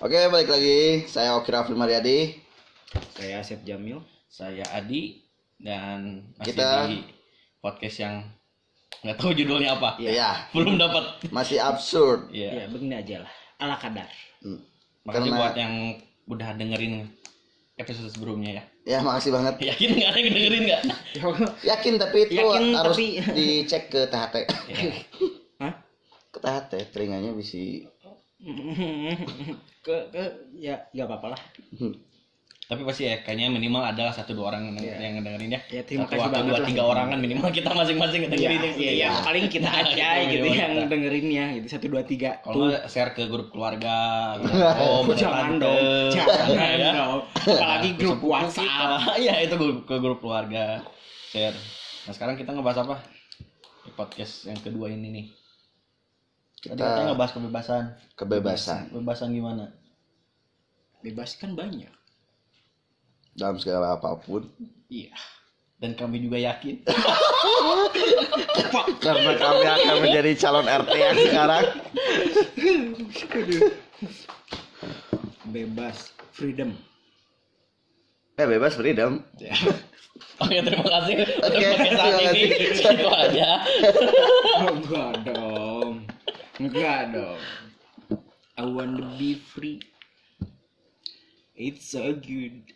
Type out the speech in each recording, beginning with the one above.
Oke, balik lagi. Saya Oki Rafli Mariadi. Saya Asep Jamil. Saya Adi dan masih Kita- di podcast yang nggak tahu judulnya apa. Iya, Belum dapat. masih absurd. Iya. Ya, begini aja lah. Ala kadar. Hmm. Makasih Karena- buat yang udah dengerin episode sebelumnya ya. Ya, makasih banget. Yakin nggak ada yang dengerin nggak? Yakin tapi itu Yakin, harus tapi- dicek ke THT. Ya. Hah? Ke THT, telinganya bisa ke ke ya nggak apa-apa lah. Tapi pasti ya kayaknya minimal adalah satu dua orang yang, Iya. yang ngedengerin ya. Ya, terima satu kasih atau dua lah. tiga orang kan minimal kita masing-masing Iya, ngedengerin ya. iya, ya, paling kita aja Itu gitu minimal yang kita. dengerinnya gitu satu dua tiga. Kalau share ke grup keluarga. gitu. Oh, jangan tante. dong, jangan Ya. dong. Apalagi grup Sepupu WhatsApp. Iya itu grup ke grup keluarga share. Nah sekarang kita ngebahas apa? Di podcast yang kedua ini nih. Tadi Kita- katanya ngebahas kebebasan. kebebasan Kebebasan gimana? Bebas kan banyak. dalam segala apa pun. Iya. Dan kami juga yakin. Karena kami akan menjadi calon RT yang sekarang. Bebas, freedom. Eh, bebas freedom. Oke terima kasih Oke, terima kasih. Itu aja. Oh, enggak dong. Enggak dong. I want to be free. It's so good.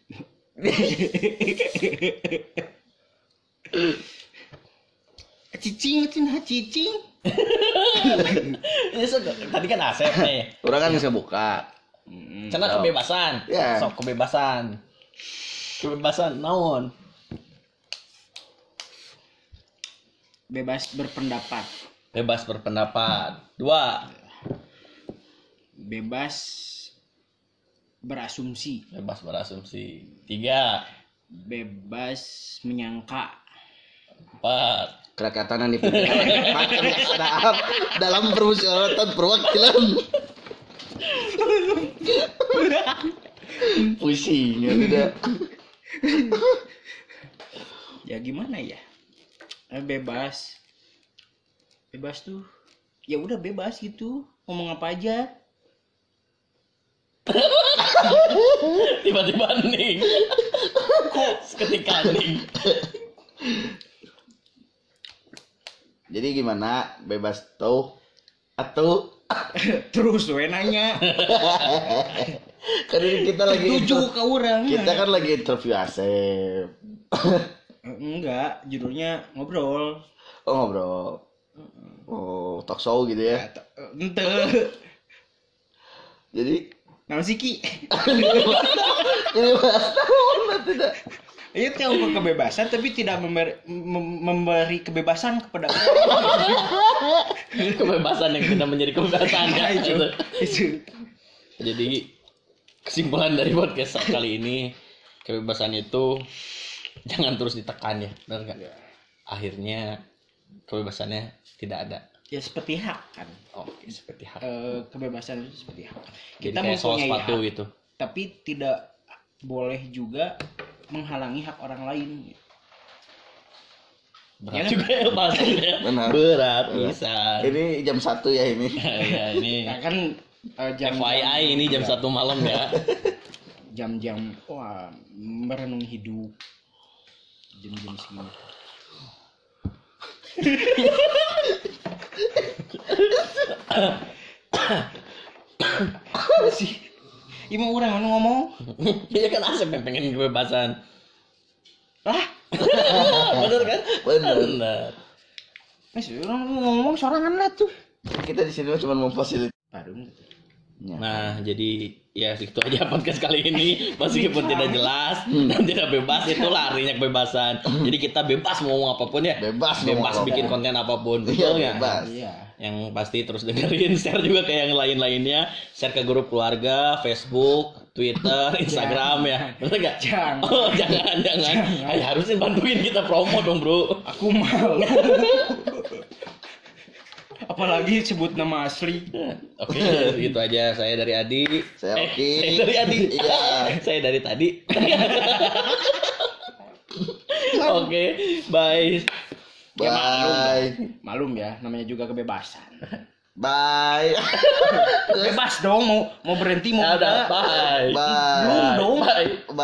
cicing, cicing, ha, cicing. Ini so- tadi kan Asep nih. Orang kan bisa buka. Karena kebebasan. Ya. Sok kebebasan. Kebebasan naon? Bebas berpendapat. Bebas berpendapat. Dua. Bebas berasumsi. Bebas berasumsi. Tiga. Bebas menyangka. Empat. Kerakatanan di pikiran keadaan dalam permusyawaratan perwakilan. Pusing ya tidak. ya gimana ya Eh, bebas bebas tuh ya udah bebas gitu ngomong apa aja Tiba-tiba nih. Kok seketika nih. Jadi gimana? Bebas tuh atau terus we nanya kan ini kita lagi tujuh ke orang kita kan lagi interview Asep. Enggak judulnya ngobrol Oh ngobrol. Oh talk show gitu ya. ente Jadi nama sih ki ini tidak. itu yang kebebasan tapi tidak memberi, mem- memberi kebebasan kepada Kebebasan yang tidak menjadi kebebasan ya. itu Gitu. itu Jadi kesimpulan dari podcast kali ini kebebasan itu jangan terus ditekan ya, benar nggak? Akhirnya kebebasannya tidak ada. ya seperti hak kan Oke, seperti hak. Eh, kebebasan itu seperti hak Jadi kita kayak soal mempunyai sepatu hak gitu. tapi tidak boleh juga menghalangi hak orang lain Berat Ya kan? juga ya bahasanya. Benar. Berat bisa. Ini jam satu ya ini. ya ini nah kan eh, jam FYI ini jam satu malam ya. jam-jam wah merenung hidup jam-jam segini sih Ini mau orang mana ngomong Iya kan Asep yang pengen kebebasan. lah Bener kan? Bener. Bener. Mas orang ngomong sorangan lah tuh Kita di sini cuma memfasilitasi. Nah, jadi ya itu aja podcast kali ini. Meskipun tidak jelas dan tidak bebas itu larinya kebebasan. Jadi kita bebas mau ngomong apa pun ya. Bebas bebas apa pun. bikin konten apa pun. Iya, Betul nggak? bebas. iya Yang pasti terus dengerin, share juga kayak yang lain-lainnya, share ke grup keluarga, Facebook, Twitter, Instagram ya. Bener nggak? Jangan. Oh, jangan, jangan. Ay, harusnya bantuin kita promo dong, Bro. aku malu apalagi sebut nama asli Oke, itu aja saya dari Adi. Saya Eh, Oki. saya dari Adi. Iya. saya dari tadi. Oke, bye. Ya, maklum. Bye. malum ya namanya juga kebebasan Bye. bebas dong mau mau berhenti mau Ya udah, bye. Bye. belum dong Bye. Bye.